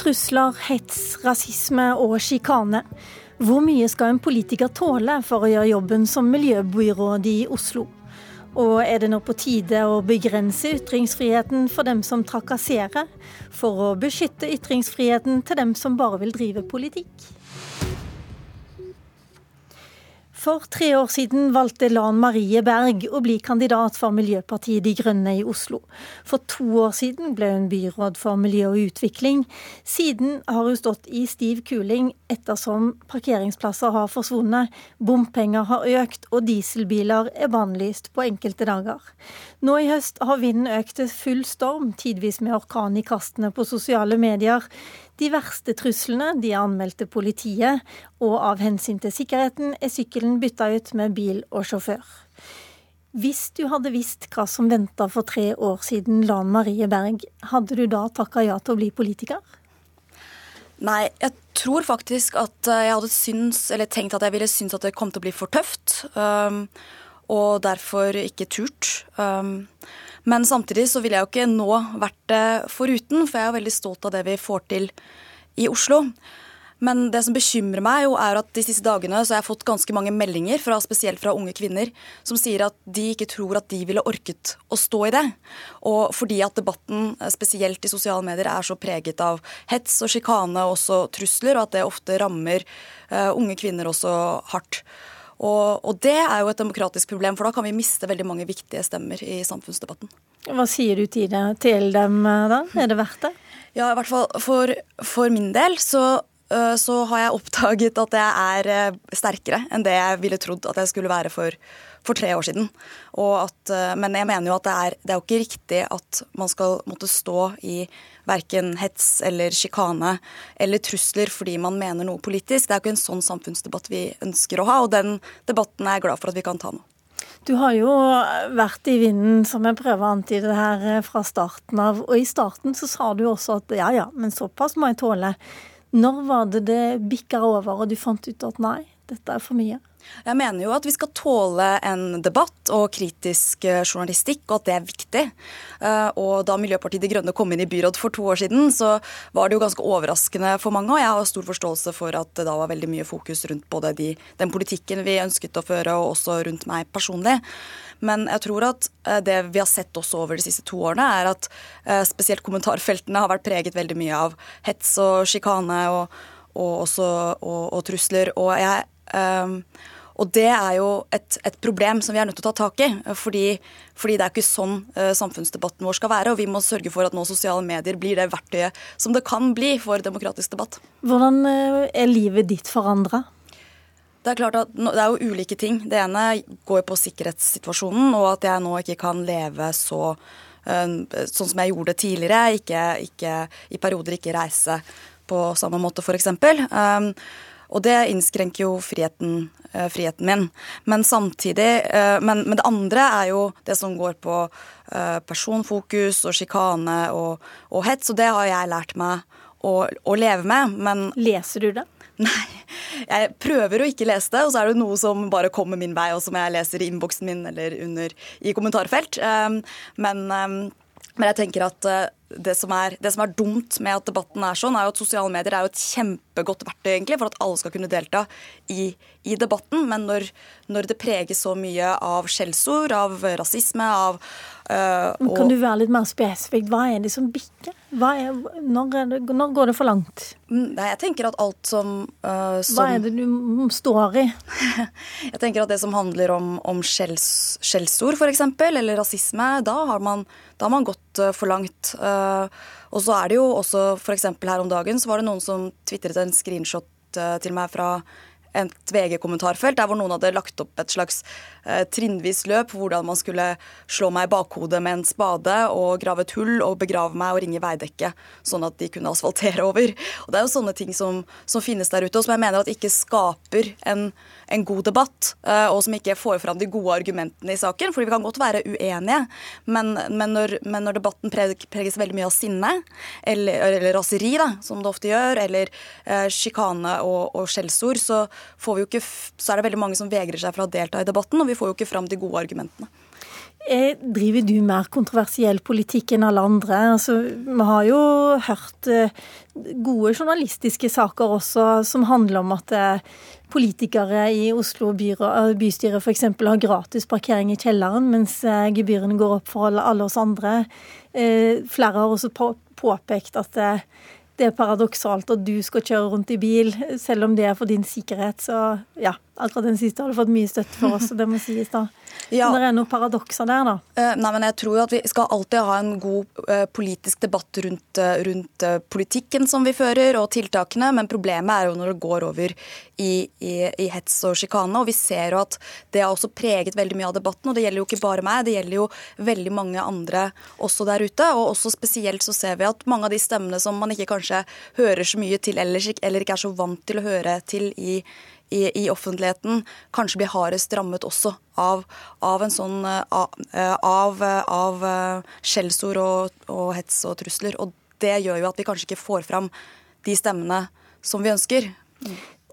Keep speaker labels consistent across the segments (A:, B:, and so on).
A: trusler, hets, rasisme og sjikane. Hvor mye skal en politiker tåle for å gjøre jobben som miljøbyråd i Oslo? Og er det nå på tide å begrense ytringsfriheten for dem som trakasserer, for å beskytte ytringsfriheten til dem som bare vil drive politikk? For tre år siden valgte Lan Marie Berg å bli kandidat for Miljøpartiet De Grønne i Oslo. For to år siden ble hun byråd for miljø og utvikling. Siden har hun stått i stiv kuling ettersom parkeringsplasser har forsvunnet, bompenger har økt og dieselbiler er bannlyst på enkelte dager. Nå i høst har vinden økt til full storm, tidvis med orkan i kastene på sosiale medier. De verste truslene de anmeldt til politiet, og av hensyn til sikkerheten er sykkelen bytta ut med bil og sjåfør. Hvis du hadde visst hva som venta for tre år siden Lan Marie Berg, hadde du da takka ja til å bli politiker?
B: Nei, jeg tror faktisk at jeg hadde syns, eller tenkt at jeg ville synes at det kom til å bli for tøft. Um, og derfor ikke turt. Um, men samtidig så ville jeg jo ikke nå vært det foruten, for jeg er veldig stolt av det vi får til i Oslo. Men det som bekymrer meg, jo er at de siste dagene så har jeg fått ganske mange meldinger, fra, spesielt fra unge kvinner, som sier at de ikke tror at de ville orket å stå i det. Og fordi at debatten, spesielt i sosiale medier, er så preget av hets og sjikane og også trusler, og at det ofte rammer uh, unge kvinner også hardt. Og, og, det er jo et demokratisk problem, for da kan vi miste veldig mange viktige stemmer i samfunnsdebatten.
A: Hva sier du til, dem da? Er det verdt det?
B: Ja, i hvert fall for, for min del så, øh, så, har jeg oppdaget at jeg er øh, sterkere enn det jeg ville trodd at jeg skulle være for, for tre år siden. At, men jeg mener jo at det er, det er jo ikke riktig at man skal måtte stå i verken hets eller sjikane eller trusler fordi man mener noe politisk. Det er jo ikke en sånn samfunnsdebatt vi ønsker å ha, og den debatten er jeg glad for at vi kan ta nå.
A: Du har jo vært i vinden, som jeg prøver å antyde her, eh, fra starten av. Og i starten så sa du også at ja ja, men såpass må jeg tåle. Når var det det bikka over, og du fant ut at nei, dette er for mye?
B: Jeg mener jo at vi skal tåle en debatt og kritisk eh, journalistikk, og at det er viktig. Eh, og da Miljøpartiet De Grønne kom inn i byråd for to år siden, så var det jo ganske overraskende for mange. Og jeg har stor forståelse for at det da var veldig mye fokus rundt både de, den politikken vi ønsket å føre, og også rundt meg personlig. Men jeg tror at eh, det vi har sett også over de siste to årene, er at spesielt kommentarfeltene har vært preget veldig mye av hets og sjikane og, og, også, og, og trusler. Og jeg um, og det er jo et, et, problem som vi er nødt til å ta tak i. Fordi, fordi det er ikke sånn uh, samfunnsdebatten vår skal være. Og vi må sørge for at nå sosiale medier blir det verktøyet som det kan bli for demokratisk debatt.
A: Hvordan uh, er livet ditt forandra?
B: Det er klart at det er jo ulike ting. Det ene går på sikkerhetssituasjonen, og at jeg nå ikke kan leve så uh, sånn som jeg gjorde tidligere. Ikke, ikke, I perioder ikke reise på samme måte, f.eks. Og det innskrenker jo friheten, eh, friheten min. Men samtidig eh, men, men, det andre er jo det som går på eh, personfokus og sjikane og, og, hets, og det har jeg lært meg å, å leve med. Men
A: Leser du det?
B: Nei. Jeg prøver å ikke lese det, og så er det noe som bare kommer min vei, og som jeg leser i innboksen min eller under i kommentarfelt. Men, men jeg tenker at det som, er, det som, er, dumt med at debatten er sånn, er jo at sosiale medier er jo et kjempegodt verktøy egentlig for at alle skal kunne delta i, i debatten. Men når, når, det preges så mye av skjellsord, av rasisme, av
A: uh, og... Kan du være litt mer spesifikk? Hva er det som bikker? Er, når, det, når, går det for langt?
B: Mm, nei, jeg tenker at alt som, øh, som
A: Hva er det du står i?
B: jeg tenker at det som handler om, om skjells, skjellsord, f.eks., eller rasisme, da har man, da har man gått uh, for langt. Eh, og så er det jo også f.eks. her om dagen så var det noen som tvitret en screenshot eh, til meg fra et VG-kommentarfelt der hvor noen hadde lagt opp et slags eh, trinnvis løp hvordan man skulle slå meg i bakhodet med en spade og grave et hull og begrave meg og ringe Veidekke, sånn at de kunne asfaltere over. Og Det er jo sånne ting som, som finnes der ute, og som jeg mener at ikke skaper en en god debatt, eh, og som ikke får fram de gode argumentene i saken. fordi vi kan godt være uenige, men, men, når, men når, debatten preges veldig mye av sinne, eller, eller raseri, da, som det ofte gjør, eller eh, sjikane og, og skjellsord, så, så er det veldig mange som vegrer seg for å delta i debatten, og vi får jo ikke fram de gode argumentene.
A: driver du mer kontroversiell politikk enn alle andre? Altså, vi har jo hørt eh, gode journalistiske saker også som handler om at eh, politikere i Oslo eh, bystyre f.eks. har gratis parkering i kjelleren, mens gebyrene går opp for alle oss andre. Flere har også påpekt at det er paradoksalt at du skal kjøre rundt i bil, selv om det er for din sikkerhet. Så ja, akkurat den siste har du fått mye støtte for oss, det må sies da. Ja. Det er noen paradokser der, da.
B: Uh, nei, men jeg tror jo at vi skal alltid ha en god uh, politisk debatt rundt, uh, rundt politikken som vi fører, og tiltakene, men problemet er jo når det går over i, i, i hets og sjikane. Og vi ser jo at det har også preget veldig mye av debatten, og det gjelder jo ikke bare meg, det gjelder jo veldig mange andre også der ute. Og også spesielt så ser vi at mange av de stemmene som man ikke kanskje hører så mye til ellers, eller ikke er så vant til å høre til i i, i, offentligheten kanskje blir hardest rammet også av, av en sånn eh, eh, av, av eh, skjellsord og, og, hets og trusler. Og det gjør jo at vi kanskje ikke får fram de stemmene som vi ønsker.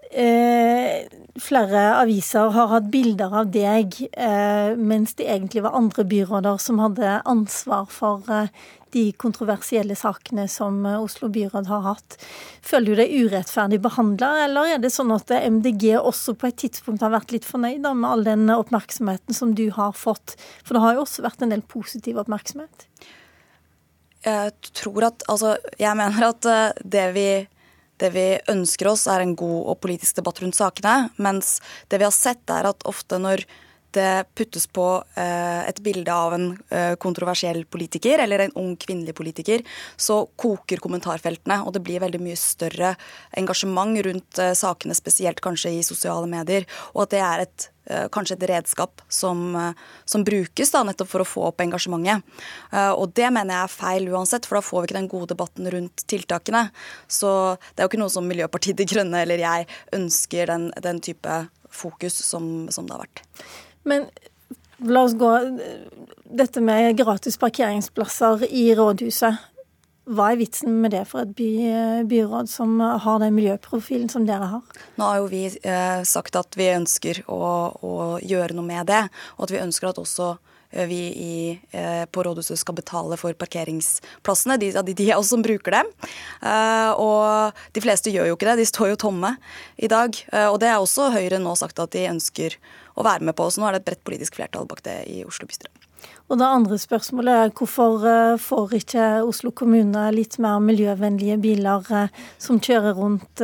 A: Eh, flere aviser har hatt bilder av deg, eh, mens det egentlig var andre byråder som hadde ansvar for eh, de kontroversielle sakene som Oslo byråd har hatt. Føler du deg urettferdig behandla, eller er det sånn at MDG også på et tidspunkt har vært litt fornøyd med all den oppmerksomheten som du har fått? For det har jo også vært en del positiv oppmerksomhet.
B: Jeg tror at Altså, jeg mener at det vi det vi ønsker oss, er en god og politisk debatt rundt sakene. Mens det vi har sett, er at ofte når det puttes på eh, et bilde av en eh, kontroversiell politiker eller en ung kvinnelig politiker, så koker kommentarfeltene, og det blir veldig mye større engasjement rundt eh, sakene, spesielt kanskje i sosiale medier. Og at det er et kanskje et redskap som, som, brukes da, nettopp for å få opp engasjementet. Og det mener jeg er feil uansett, for da får vi ikke den gode debatten rundt tiltakene. Så det er jo ikke noe som Miljøpartiet De Grønne eller jeg ønsker den, den type fokus som, som det har vært.
A: Men la oss gå Dette med gratis parkeringsplasser i rådhuset. Hva er vitsen med det for et by, byråd som har den miljøprofilen som dere har?
B: Nå har jo vi eh, sagt at vi ønsker å, å, gjøre noe med det, og at vi ønsker at også vi i, eh, på rådhuset skal betale for parkeringsplassene. De, de, de er oss som bruker dem. Eh, og de fleste gjør jo ikke det, de står jo tomme i dag. Og det er også Høyre nå sagt at de ønsker å være med på. Så nå er det et bredt politisk flertall bak det i Oslo bystyre.
A: Og det andre spørsmålet er hvorfor får ikke Oslo kommune litt mer miljøvennlige biler som kjører rundt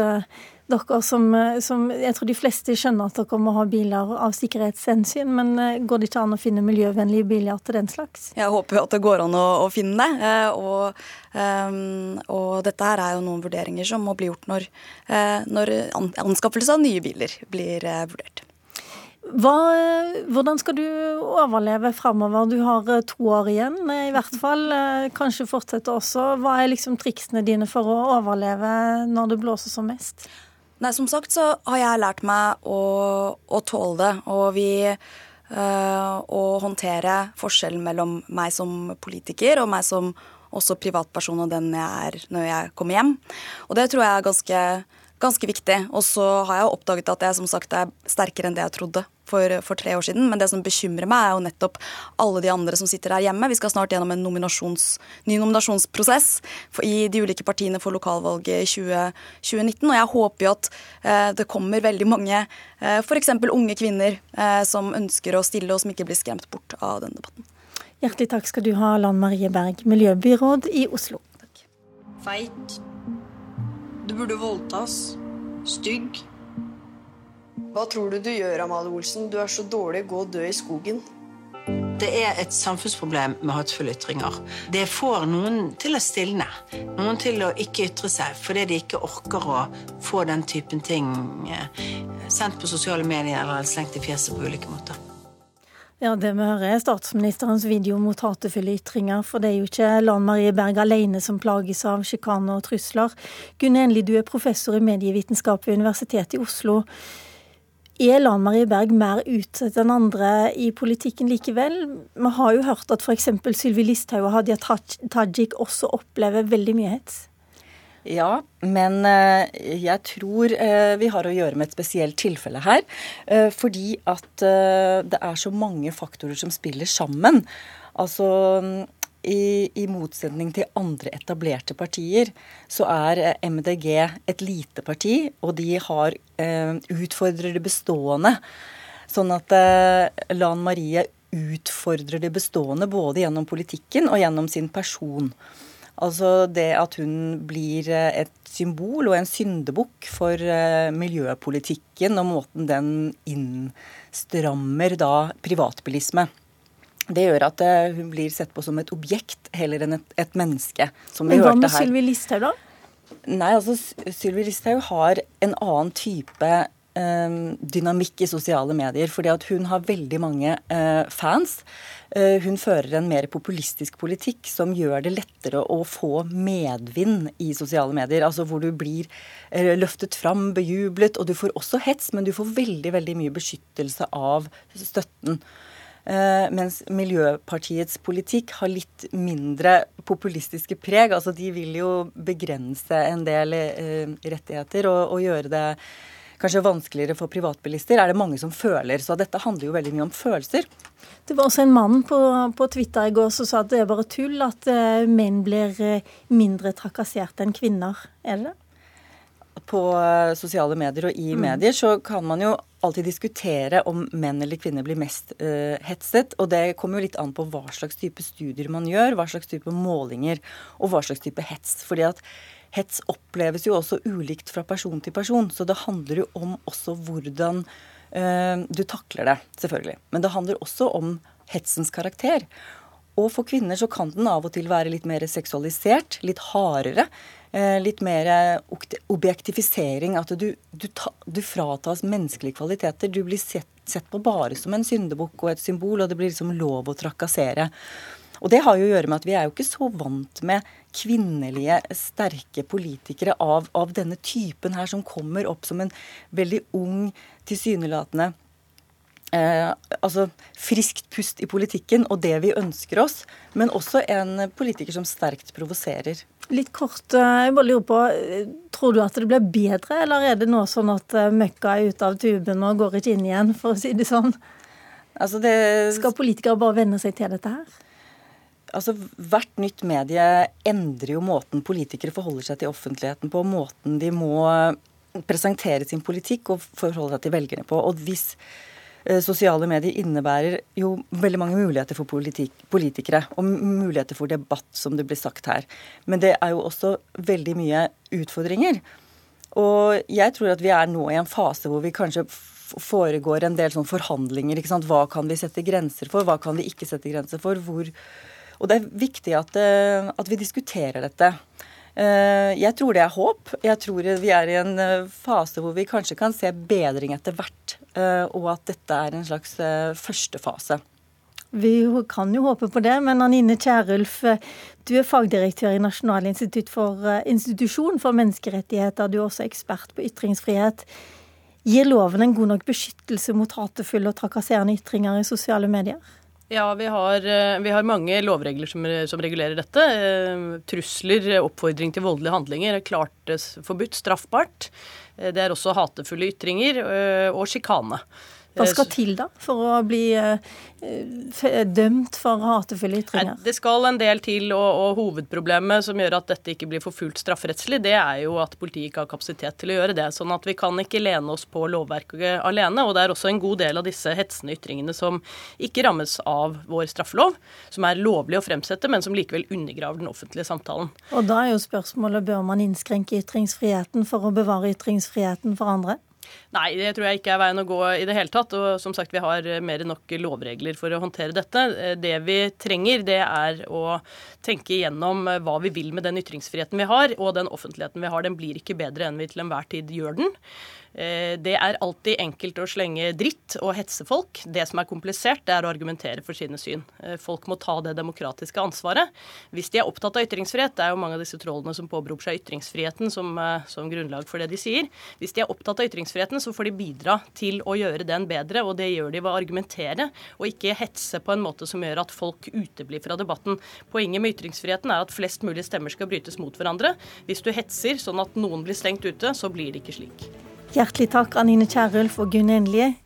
A: dere som, eh, som, Jeg tror de fleste skjønner at dere må ha biler av sikkerhetshensyn, men eh, går det ikke an å finne miljøvennlige biler til den slags?
B: Jeg håper jo at det går an å, å finne det. Eh, og, um, og, dette her er jo noen vurderinger som må bli gjort når, når anskaffelse av nye biler blir vurdert.
A: Hva, hvordan skal du overleve framover? Du har to år igjen, i hvert fall. Kanskje fortsette også. Hva er liksom triksene dine for å overleve når det blåser som mest?
B: Nei, som sagt så har jeg lært meg å, å tåle det. Og vi øh, Å håndtere forskjellen mellom meg som politiker og meg som også privatperson og den jeg er når jeg kommer hjem. Og det tror jeg er ganske ganske viktig. Og så har jeg oppdaget at jeg som sagt er sterkere enn det jeg trodde for, for, tre år siden. Men det som bekymrer meg, er jo nettopp alle de andre som sitter her hjemme. Vi skal snart gjennom en nominasjons, ny nominasjonsprosess for, i de ulike partiene for lokalvalget i 20, 2019. Og jeg håper jo at eh, det kommer veldig mange, eh, f.eks. unge kvinner, eh, som ønsker å stille, og som ikke blir skremt bort av denne debatten.
A: Hjertelig takk skal du ha, Lan Marie Berg, miljøbyråd i Oslo. Takk.
C: Feit du burde voldtas. Stygg.
D: Hva tror du du gjør, Amalie Olsen? Du er så dårlig. Gå og dø i skogen.
C: Det er et samfunnsproblem med hatefulle ytringer. Det får noen til å stilne. Noen til å ikke ytre seg fordi de ikke orker å få den typen ting eh, sendt på sosiale medier eller slengt i fjeset på ulike måter.
A: Ja, Det vi hører er statsministerens video mot hatefulle ytringer. For det er jo ikke Lan Marie Berg alene som plages av sjikane og trusler. Gunn Enli, du er professor i medievitenskap ved Universitetet i Oslo. Er Lan Marie Berg mer utsatt enn andre i politikken likevel? Vi har jo hørt at f.eks. Sylvi Listhaug og Hadia Tajik også opplever veldig mye hets.
E: Ja, men eh, jeg tror eh, vi har å gjøre med et spesielt tilfelle her. Eh, fordi at det er så mange faktorer som spiller sammen. Altså i, i, motsetning til andre etablerte partier, så er MDG et lite parti, og de har utfordrer det bestående. Sånn at Lan Marie utfordrer det bestående både gjennom politikken og gjennom sin person. Altså det at hun blir eh, et symbol og en syndebukk for eh, miljøpolitikken og måten den innstrammer da privatbilisme. Det gjør at eh, hun blir sett på som et objekt heller enn et, et menneske. som vi
A: Men
E: hørte her.
A: Hva med Sylvi Listhaug, da?
E: Nei, altså Sylvi Listhaug har en annen type dynamikk i sosiale medier. Fordi at hun har veldig mange eh, fans. Eh, hun fører en mer populistisk politikk som gjør det lettere å få medvind i sosiale medier. Altså hvor du blir eh, løftet fram, bejublet, og du får også hets, men du får veldig, veldig mye beskyttelse av støtten. Mens Miljøpartiets politikk har litt mindre populistiske preg. altså De vil jo begrense en del rettigheter og, og, gjøre det kanskje vanskeligere for privatbilister, er det mange som føler. Så dette handler jo veldig mye om følelser.
A: Det var også en mann på, på Twitter i går som sa at det er bare tull at uh, menn blir uh, mindre trakassert enn kvinner. Er det det?
E: På uh, sosiale medier og i mm. medier så kan man jo alltid diskutere om menn eller kvinner blir mest hetset. Og det kommer jo litt an på hva slags type studier man gjør, hva slags type målinger og hva slags type hets. Fordi at hets oppleves jo også ulikt fra person til person. Så det handler jo om også hvordan eh, du takler det, selvfølgelig. Men det handler også om hetsens karakter. Og for kvinner så kan den av og til være litt mer seksualisert, litt hardere. Eh, litt mer objektifisering. At du, du, ta, du fratas menneskelige kvaliteter. Du blir sett, sett på bare som en syndebukk og et symbol, og det blir liksom lov å trakassere. Og det har jo å gjøre med at vi er jo ikke så vant med kvinnelige, sterke politikere av, av denne typen her, som kommer opp som en veldig ung, tilsynelatende eh, altså friskt pust i politikken og det vi ønsker oss, men også en politiker som sterkt provoserer.
A: Litt kort, eh, jeg bare lurer på, eh, Tror du at det blir bedre, eller er det nå sånn at eh, møkka er ute av tuben og går ikke inn igjen, for å si det sånn? Altså det... Skal politikere bare venne seg til dette her?
E: Altså, Hvert nytt medie endrer jo måten politikere forholder seg til offentligheten på, måten de må presentere sin politikk og forholde seg til velgerne på. Og hvis eh, sosiale medier innebærer jo veldig mange muligheter for politik, politikere, og muligheter for debatt, som det blir sagt her. Men det er jo også veldig mye utfordringer. Og jeg tror at vi er nå i en fase hvor vi kanskje foregår en del sånn forhandlinger. ikke sant? Hva kan vi sette grenser for, hva kan vi ikke sette grenser for? hvor og det er viktig at, eh, at vi diskuterer dette. Eh, jeg tror det er håp. Jeg tror vi er i en eh, fase hvor vi kanskje kan se bedring etter hvert. Og at dette er en slags første fase.
A: Vi kan jo håpe på det, men Anine Kierulf, du er fagdirektør i Nasjonal for, institusjon for menneskerettigheter. Du er også ekspert på ytringsfrihet. Gir loven en god nok beskyttelse mot hatefulle og trakasserende ytringer i sosiale medier?
F: Ja, vi har, eh, vi har, mange lovregler som, som, regulerer dette. Eh, trusler, oppfordring til voldelige handlinger er klart eh, forbudt, straffbart. Det er også hatefulle ytringer og sjikane.
A: Hva skal til da for å bli uh, dømt for hatefulle ytringer?
F: Det skal en del til, og, og, hovedproblemet som gjør at dette ikke blir forfulgt strafferettslig, det er jo at politiet ikke har kapasitet til å gjøre det. Sånn at vi kan ikke lene oss på lovverket alene. Og det er også en god del av disse hetsende ytringene som ikke rammes av vår straffelov, som er lovlig å fremsette, men som likevel undergraver den offentlige samtalen.
A: Og da er jo spørsmålet bør man innskrenke ytringsfriheten for å bevare ytringsfriheten for andre?
F: Nei, det tror jeg ikke er veien å gå i det hele tatt. Og som sagt, vi har mer enn nok lovregler for å håndtere dette. Det vi trenger, det er å tenke igjennom hva vi vil med den ytringsfriheten vi har, og den offentligheten vi har. Den blir ikke bedre enn vi til enhver tid gjør den. Eh, det er alltid enkelt å slenge dritt og hetse folk. Det som er komplisert, det er å argumentere for sine syn. Eh, folk må ta det demokratiske ansvaret. Hvis de er opptatt av ytringsfrihet, det er jo mange av disse trollene som påberoper seg ytringsfriheten som, eh, som, grunnlag for det de sier. Hvis de er opptatt av ytringsfriheten, så får de bidra til å gjøre den bedre, og det gjør de ved å argumentere, og ikke hetse på en måte som gjør at folk uteblir fra debatten. Poenget med ytringsfriheten er at flest mulig stemmer skal brytes mot hverandre. Hvis du hetser sånn at noen blir stengt ute, så blir det ikke slik.
A: Hjertelig takk, Anine Kierulf og Gunn Enlie.